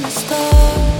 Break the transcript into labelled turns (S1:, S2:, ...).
S1: the star.